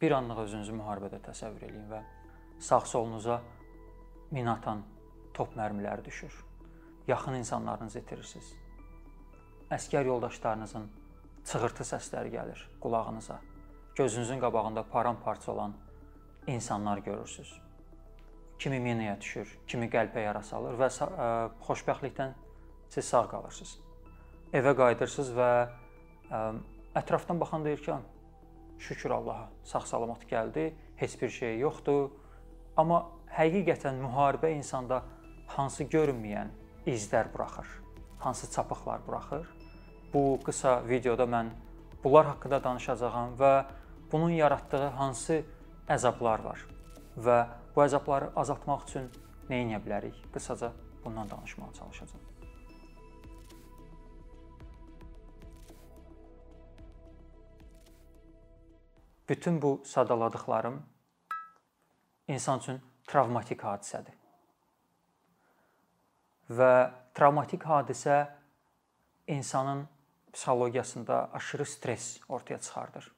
Bir anlıq özünüzü müharibədə təsəvvür eləyin və sağ-solunuza min atan top mərmiləri düşür. Yaxın insanlarınızı itirirsiniz. Əskər yoldaşlarınızın çığırtı səsləri gəlir qulağınıza. Gözünüzün qabağında param-parça olan insanlar görürsüz. Kimi minaya düşür, kimi qəlbə yara salır və ə, xoşbəxtlikdən siz sağ qalırsınız. Evə qayıdırsınız və ə, ətrafdan baxan deyir ki, şükür Allaha, sağ-salamat gəldi, heç bir şey yoxdur. Amma həqiqətən müharibə insanda hansı görünməyən izlər buraxır, hansı çapıqlar buraxır. Bu qısa videoda mən bunlar haqqında danışacağam və bunun yaratdığı hansı əzablar var və bu əzabları azaltmaq üçün nə edə bilərik? Qısaca bundan danışmağa çalışacağam. Bütün bu sadaladıqlarım insan üçün travmatik hadisədir. Və travmatik hadisə insanın psixologiyasında aşırı stress ortaya çıxardır.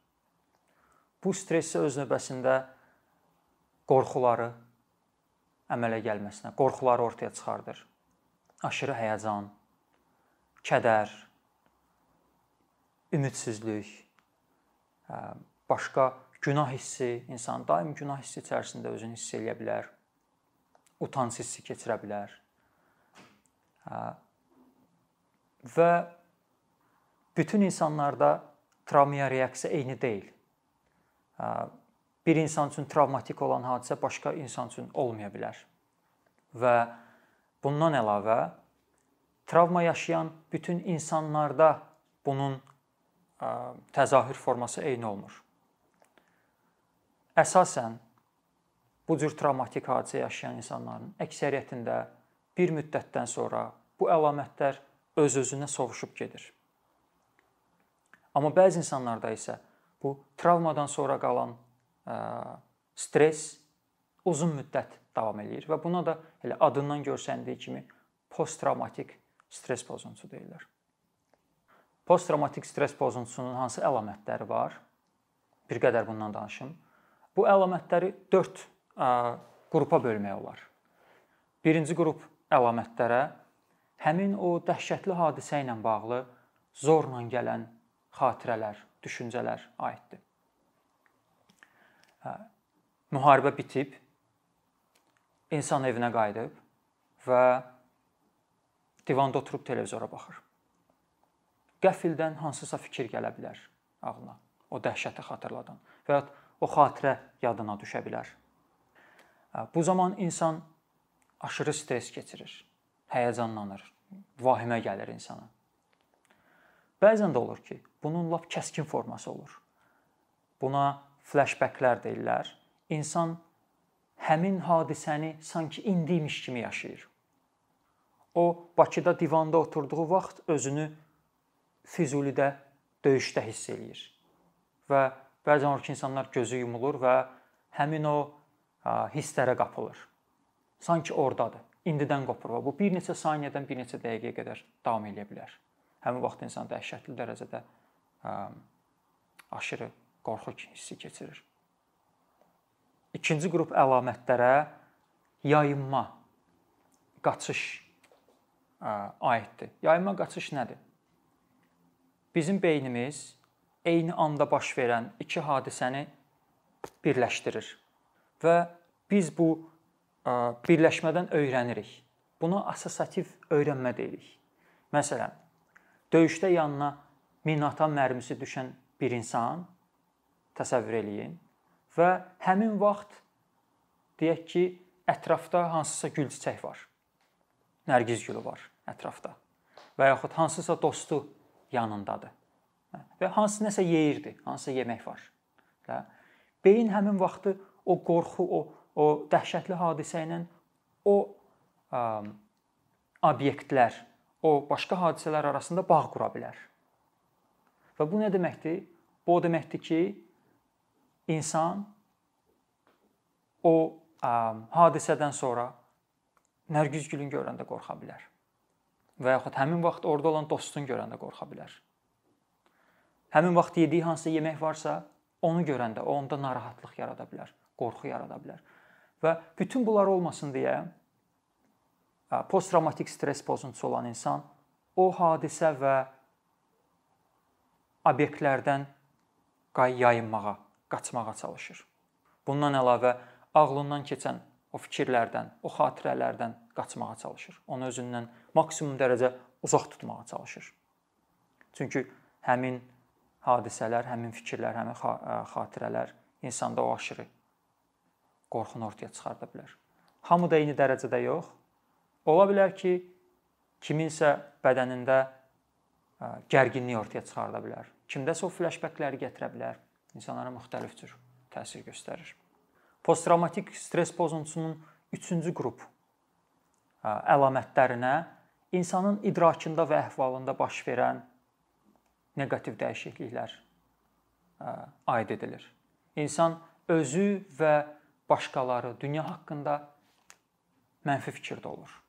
Bu stress öz növbəsində qorxuları əmələ gəlməsinə, qorxuları ortaya çıxardır. Aşırı həyəcan, kədər, ümidsizlik, başqa günah hissi, insan daim günah hissi içərisində özünü hiss edə bilər. Utanc hissi keçirə bilər. Və bütün insanlarda travmaya reaksiya eyni deyil. Bir insan üçün travmatik olan hadisə başqa insan üçün olmaya bilər. Və bundan əlavə travma yaşayan bütün insanlarda bunun təzahür forması eyni olmur. Əsasən bu cür travmatik hadisə yaşayan insanların əksəriyyətində bir müddətdən sonra bu əlamətlər öz-özünə sovuşub gedir. Amma bəzi insanlarda isə bu travmadan sonra qalan ə, stress uzun müddət davam eləyir və buna da elə adından görsəndiyi kimi posttravmatik stress pozuntusu deyirlər. Posttravmatik stress pozuntusunun hansı əlamətləri var? Bir qədər bundan danışım. Bu əlamətləri 4 qrupa bölmək olar. Birinci qrup əlamətlərə həmin o dəhşətli hadisə ilə bağlı zorla gələn xatirələr, düşüncələr aiddir. Müharibə bitib, insan evinə qayıdıb və divanda oturub televizora baxır. Qəfildən hansısa fikir gələ bilər ağlına, o dəhşəti xatırladan və ya o xatirə yadına düşə bilər. Bu zaman insan aşırı stress keçirir, həyəcanlanır, vahimə gəlir insana. Bəzən də olur ki, bunun lap kəskin forması olur. Buna flashbacklər deyirlər. İnsan həmin hadisəni sanki indiymiş kimi yaşayır. O Bakıda divanda oturduğu vaxt özünü Füzulidə döyüşdə hiss eləyir və Bəzən olur ki, insanlar gözü yumulur və həmin o hisslərə qapılır. Sanki ordadır. İndidən qopur və bu bir neçə saniyədən bir neçə dəqiqəyə qədər davam edə bilər. Həmin vaxt insan dəhşətli dərəcədə aşırı qorxu hissi keçirir. İkinci qrup əlamətlərə yayınma, qaçış aiddir. Yayınma, qaçış nədir? Bizim beynimiz eyni anda baş verən iki hadisəni birləşdirir. Və biz bu birləşmədən öyrənirik. Buna assosiativ öyrənmə deyirik. Məsələn, döyüşdə yanına minatan mərmisi düşən bir insan təsəvvür eləyin və həmin vaxt deyək ki, ətrafda hansısa gül çiçək var. Nərgiz gülü var ətrafda və yaxud hansısa dostu yanındadır və hansı nəsə yeyirdi, hansısa yemək var. Və beyin həmin vaxtı o qorxu, o o dəhşətli hadisə ilə o ə, obyektlər, o başqa hadisələr arasında bağ qura bilər. Və bu nə deməkdir? Bu o deməkdir ki, insan o ə, hadisədən sonra Nərgiz gülün görəndə qorxa bilər. Və yaxud həmin vaxt orada olan dostun görəndə qorxa bilər həmin vaxt yediyi hansısa yemək varsa, onu görəndə o onda narahatlıq yarada bilər, qorxu yarada bilər. Və bütün bunlar olmasın deyə posttraumatik stress pozuntusu olan insan o hadisə və obyektlərdən yayınmağa, qaçmağa çalışır. Bundan əlavə ağlından keçən o fikirlərdən, o xatirələrdən qaçmağa çalışır. Onu özündən maksimum dərəcə uzaq tutmağa çalışır. Çünki həmin hadisələr, həmin fikirlər, həmin xatirələr insanda o aşırı qorxunu ortaya çıxarda bilər. Hamı da eyni dərəcədə yox. Ola bilər ki, kiminsə bədənində gərginlik ortaya çıxarda bilər. Kimdəsə o flashbackləri gətirə bilər. İnsanlara müxtəlif cür təsir göstərir. Posttraumatik stress pozuntusunun 3-cü qrup əlamətlərinə insanın idrakında və əhvalında baş verən neqativ dəyişikliklər aid edilir. İnsan özü və başqaları, dünya haqqında mənfi fikirdə olur.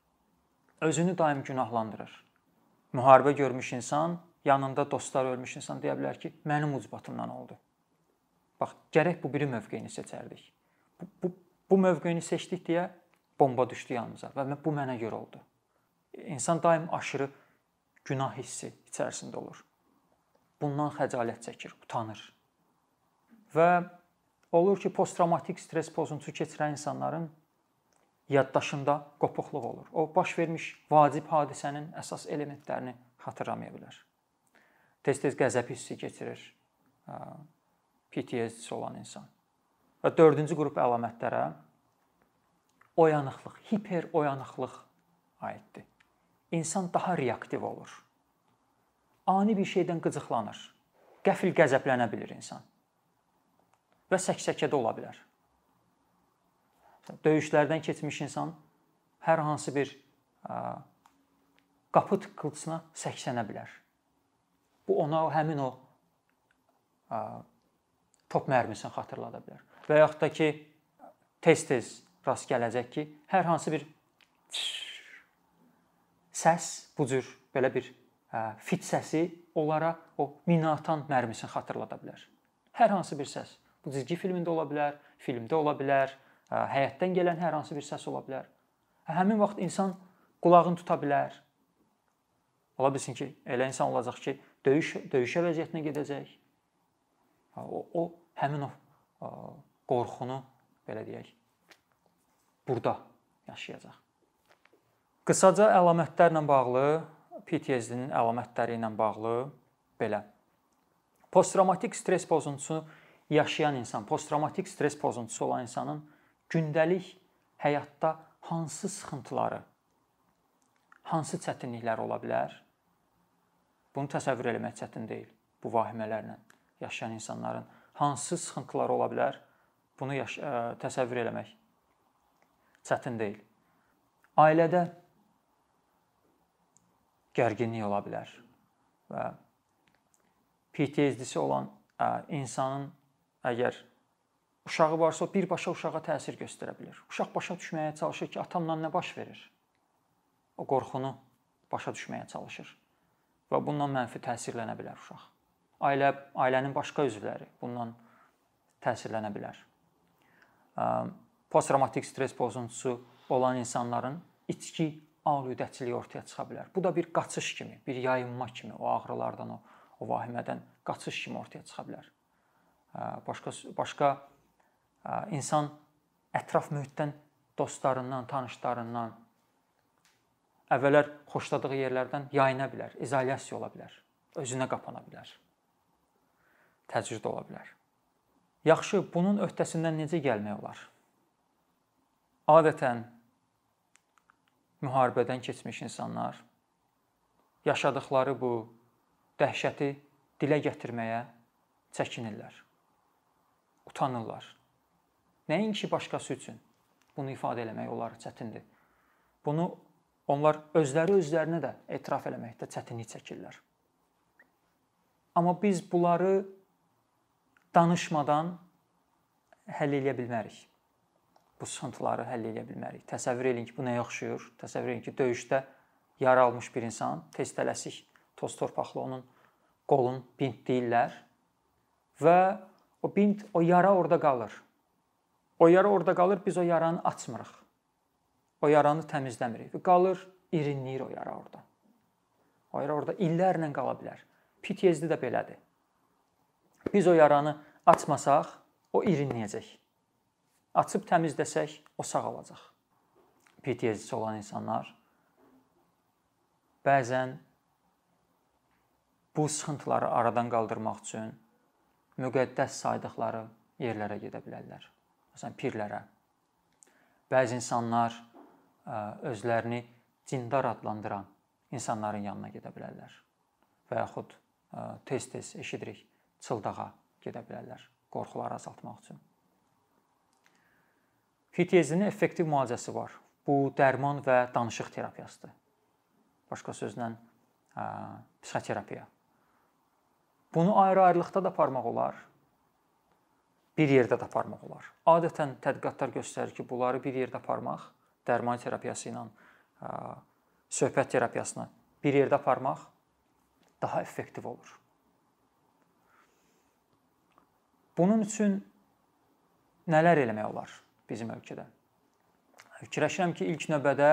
Özünü daim günahlandırır. Müharibə görmüş insan, yanında dostlar ölmüş insan deyə bilər ki, mənim ucbatımdan oldu. Bax, gərək bu biri mövqeyini seçərdik. Bu, bu, bu mövqeyini seçdik deyə bomba düşdü yanımıza və bu mənə görə oldu. İnsan daim aşırı günah hissi içərisində olur. Bundan xəcalət çəkir, utanır. Və olur ki, posttravmatik stress pozuntusu keçirən insanların yaddaşında qopuqluq olur. O baş vermiş vacib hadisənin əsas elementlərini xatırlamaya bilər. Tez-tez qəzəb hissi keçirir. PTSD olan insan. Və 4-cü qrup əlamətlərə oyanıqlıq, hiper oyanıqlıq aiddir. İnsan daha reaktiv olur. Ani bir şeydən qıcıqlanır. Qəfil qəzəblənə bilir insan. Və səksəkədə ola bilər. Döyüşlərdən keçmiş insan hər hansı bir qapı tıqqıltısına səksənə bilər. Bu ona həmin o top mərmisini xatırlada bilər. Və yaxud da ki, tez-tez rast gələcək ki, hər hansı bir səs bu cür belə bir fit səsi onlara o minatan mərmisini xatırlada bilər. Hər hansı bir səs. Bu cizgi filmində ola bilər, filmdə ola bilər, həyatdan gələn hər hansı bir səs ola bilər. Həmin vaxt insan qulağını tuta bilər. Ola bilsin ki, elə insan olacaq ki, döyüş döyüşə vəziyyətinə gedəcək. O, o həmin o qorxunu belə deyək, burada yaşayacaq. Qısaca əlamətlərlə bağlı, PTSD-nin əlamətləri ilə bağlı belə. Posttraumatik stress pozuntusu yaşayan insan, posttraumatik stress pozuntusu olan insanın gündəlik həyatda hansı sıxıntıları, hansı çətinliklər ola bilər? Bunu təsəvvür etmək çətin deyil. Bu vahimələrlə yaşayan insanların hansı sıxıntıları ola bilər? Bunu ə, təsəvvür etmək çətin deyil. Ailədə gərginlik ola bilər və PTSD-si olan ə, insanın əgər uşağı varsa birbaşa uşağa təsir göstərə bilər. Uşaq başa düşməyə çalışır ki, atamla nə baş verir? O qorxunu başa düşməyə çalışır və bundan mənfi təsirlənə bilər uşaq. Ailə ailənin başqa üzvləri bundan təsirlənə bilər. Posttraumatik stress pozuntusu olan insanların içki aludəçiliyi ortaya çıxa bilər. Bu da bir qaçış kimi, bir yayınma kimi o ağrılardan, o, o vahimədən qaçış kimi ortaya çıxa bilər. Başqa başqa insan ətraf mühitdən, dostlarından, tanışlarından əvvəllər xoşladığı yerlərdən yayına bilər, izolyasiya ola bilər, özünə qapana bilər. Təcrid ola bilər. Yaxşı, bunun öhdəsindən necə gəlmək olar? Adətən müharibədən keçmiş insanlar yaşadıkları bu dəhşəti dilə gətirməyə çəkinirlər. Utanırlar. Nəinki başqası üçün bunu ifadə eləmək onlara çətindir. Bunu onlar özləri özlərinə də etiraf eləməkdə çətinlik çəkirlər. Amma biz bunları danışmadan həll edə bilmərik. Bu sıxıntıları həll edə bilmərik. Təsəvvür eləyin ki, bu nəyə oxşuyur? Təsəvvür eləyin ki, döyüşdə yara almış bir insan tez tələsik toz torpaqlı onun qolun bint deyirlər və O bint, o yara orada qalır. O yara orada qalır, biz o yaranı açmırıq. O yaranı təmizləmirik qalır, irinləyir o yara orada. O yara orada illərlə qala bilər. PTSD də belədir. Biz o yaranı açmasaq, o irinləyəcək. Açıb təmizləsək, o sağalacaq. PTSD olan insanlar bəzən bu sıxıntıları aradan qaldırmaq üçün müqəddəs saydıqları yerlərə gedə bilərlər. Məsələn, pirlərə. Bəzi insanlar özlərini cindar adlandıran insanların yanına gedə bilərlər. Və yaxud tez-tez eşidirik, çıldağa gedə bilərlər qorxuları azaltmaq üçün. PTSD-nin effektiv müalicəsi var. Bu dərman və danışıq terapiyasıdır. Başqa sözlə psixoterapiya. Bunu ayrı-ayrılıqda da aparmaq olar. Bir yerdə də aparmaq olar. Adətən tədqiqatlar göstərir ki, bunları bir yerdə aparmaq, dərman terapiyası ilə söhbət terapiyasını bir yerdə aparmaq daha effektiv olur. Bunun üçün nələr eləmək olar bizim ölkədə? Fikirləşirəm ki, ilk növbədə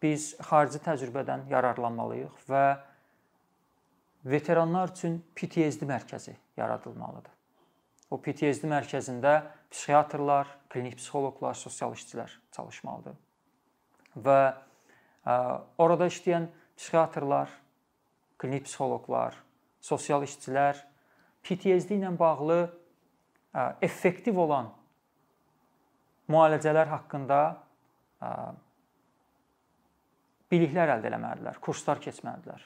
biz xarici təcrübədən yararlanmalıyıq və veteranlar üçün PTSD mərkəzi yaradılmalıdır. O PTSD mərkəzində psixiatrlar, klinik psixoloqlar, sosial işçilər çalışmalıdır. Və orada işləyən psixiatrlar, klinik psixoloqlar, sosial işçilər PTSD ilə bağlı effektiv olan müalicələr haqqında biliklər əldə etməlidirlər, kurslar keçməlidirlər.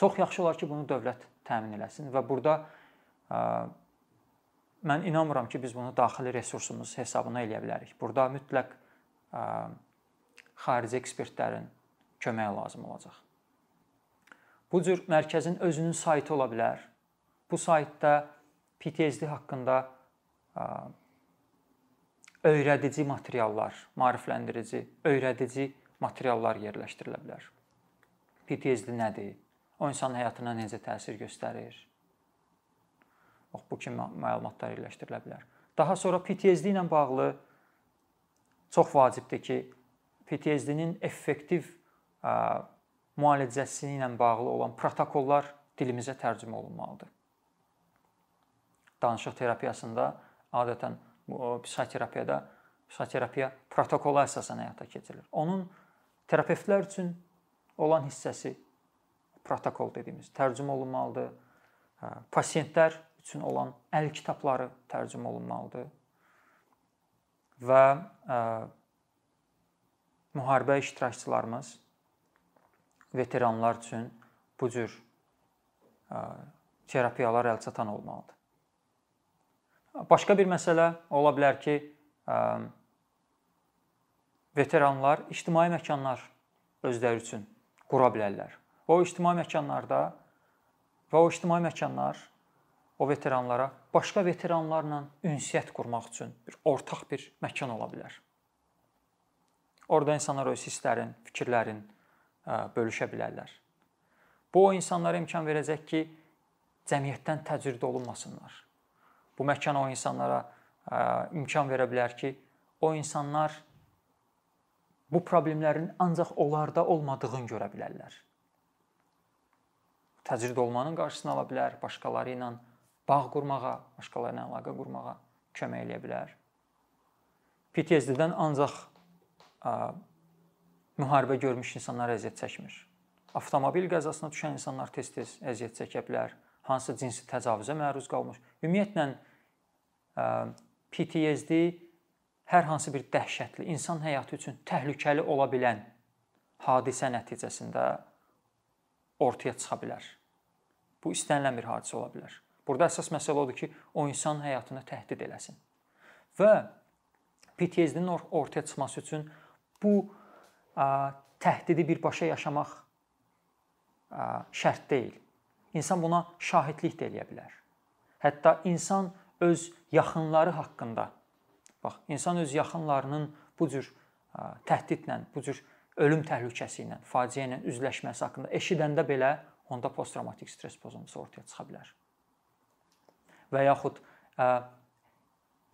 Çox yaxşı olar ki, bunu dövlət təmin eləsin və burada mən inanmıram ki, biz bunu daxili resursumuz hesabına eləyə bilərik. Burada mütləq xarici ekspertlərin köməyi lazım olacaq. Bu cür mərkəzin özünün saytı ola bilər. Bu saytda PTSD haqqında öyrədici materiallar, maarifləndirici, öyrədici materiallar yerləşdirilə bilər. PTSD nədir? O insanın həyatına necə təsir göstərir? Bax bu kimi məlumatlar yerləşdirilə bilər. Daha sonra PTSD ilə bağlı çox vacibdir ki, PTSD-nin effektiv müalicəsi ilə bağlı olan protokollar dilimizə tərcümə olunmalıdır. Danışıq terapiyasında adətən psixoterapiyada psixoterapiya protokola əsasən həyata keçirilir. Onun terapevtlər üçün olan hissəsi protokol dediyimiz tərcümə olunmalıdır. Pasientlər üçün olan əl kitabları tərcümə olunmalıdır. Və müharibə iştirakçılarımız veteranlar üçün bu cür terapiyalar əlçatan olmalıdır. Başqa bir məsələ ola bilər ki, veteranlar ictimai məkanlar özləri üçün qura bilərlər. O ictimai məkanlarda və o ictimai məkanlar o veteranlara başqa veteranlarla ünsiyyət qurmaq üçün bir ortaq bir məkan ola bilər. Orda insanlar öz hisslərin, fikirlərin bölüşə bilərlər. Bu o insanlara imkan verəcək ki, cəmiyyətdən təcrid olunmasınlar. Bu məkan o insanlara imkan verə bilər ki, o insanlar bu problemlərin ancaq onlarda olmadığını görə bilərlər. Təcrid olmanın qarşısını ala bilər, başqaları ilə bağ qurmağa, başqaları ilə əlaqə qurmağa kömək eləyə bilər. PTSD-dən ancaq müharibə görmüş insanlar əziyyət çəkmir. Avtomobil qəzasına düşən insanlar tez-tez əziyyət çəkə bilər, hansı cinsi təcavüzə məruz qalmış. Ümumiyyətlə PTSD hər hansı bir dəhşətli, insan həyatı üçün təhlükəli ola bilən hadisə nəticəsində ortaya çıxa bilər. Bu istənilən bir hadisə ola bilər. Burada əsas məsələ odur ki, o insan həyatını təhdid eləsin. Və PTSD-nin ortaya çıxması üçün bu təhdidi birbaşa yaşamaq şərt deyil. İnsan buna şahidlik də eləyə bilər. Hətta insan öz yaxınları haqqında bax, insan öz yaxınlarının bu cür təhdidlə, bu cür ölüm təhlükəsi ilə, faciə ilə üzləşməsi haqqında eşidəndə belə onda posttraumatik stress pozuntusu ortaya çıxa bilər. Və yaxud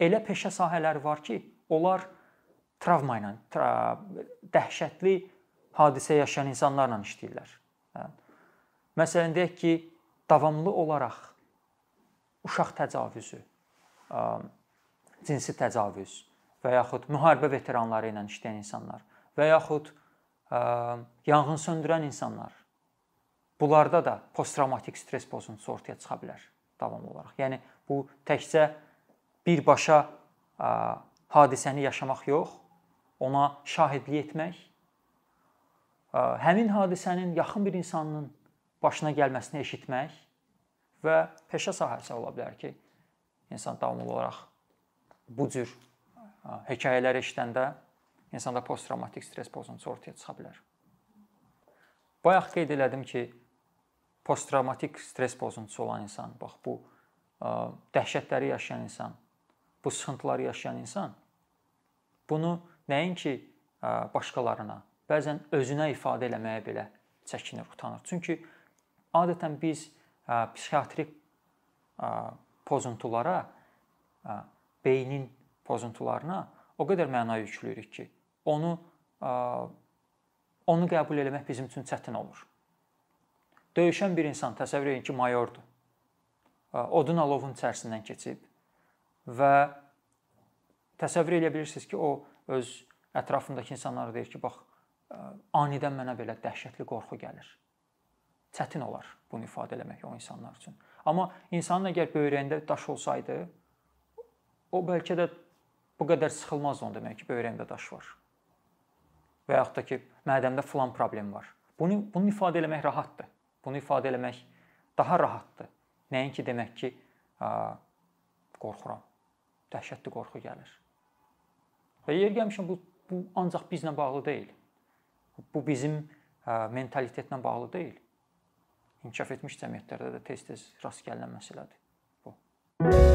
elə peşə sahələri var ki, onlar travma ilə, dəhşətli hadisə yaşayan insanlarla işləyirlər. Məsələn deyək ki, davamlı olaraq uşaq təcavüzü, cinsi təcavüz və yaxud müharibə veteranları ilə işləyən insanlar və yaxud yanğın söndürən insanlar. Bunlarda da posttravmatik stress pozuntusu ortaya çıxa bilər davamlı olaraq. Yəni bu təkcə birbaşa hadisəni yaşamaq yox, ona şahidlik etmək, həmin hadisənin yaxın bir insanın başına gəlməsini eşitmək və peşə sahəsi ola bilər ki, insan davamlı olaraq bu cür hekayələr eşidəndə insanda posttravmatik stress pozuntusu ortaya çıxa bilər. Bayaq qeyd elədim ki, posttravmatik stress pozuntusu olan insan, bax bu dəhşətləri yaşayan insan, bu sıxıntıları yaşayan insan bunu nəinki başqalarına, bəzən özünə ifadə eləməyə belə çəkinir, utanır. Çünki adətən biz psixiatrik pozuntulara, beynin pozuntularına o qədər məna yüklüyürük ki, onu onu qəbul eləmək bizim üçün çətin olur. Döyüşən bir insan təsəvvür edin ki, mayordur. Odun alovun içərisindən keçib və təsəvvür edə bilirsiniz ki, o öz ətrafındakı insanlara deyir ki, bax anidən mənə belə dəhşətli qorxu gəlir. Çətin olar bunu ifadə eləmək o insanlar üçün. Amma insanın əgər böyrəyində daş olsaydı, o bəlkə də bu qədər sıxılmazdı onu demək ki, böyrəyimdə daş var. Və yaxud da ki, mədəmdə filan problem var. Bunu bunu ifadə eləmək rahatdır. Bunu ifadə eləmək daha rahatdır. Nəinki demək ki, qorxuram. Dəhşətli qorxu gəlir. Və yer gəlmişəm bu bu ancaq bizlə bağlı deyil. Bu bizim mentalitetlə bağlı deyil inkişaf etmiş cəmiyyətlərdə də tez-tez rast gəlinən məsələdir bu.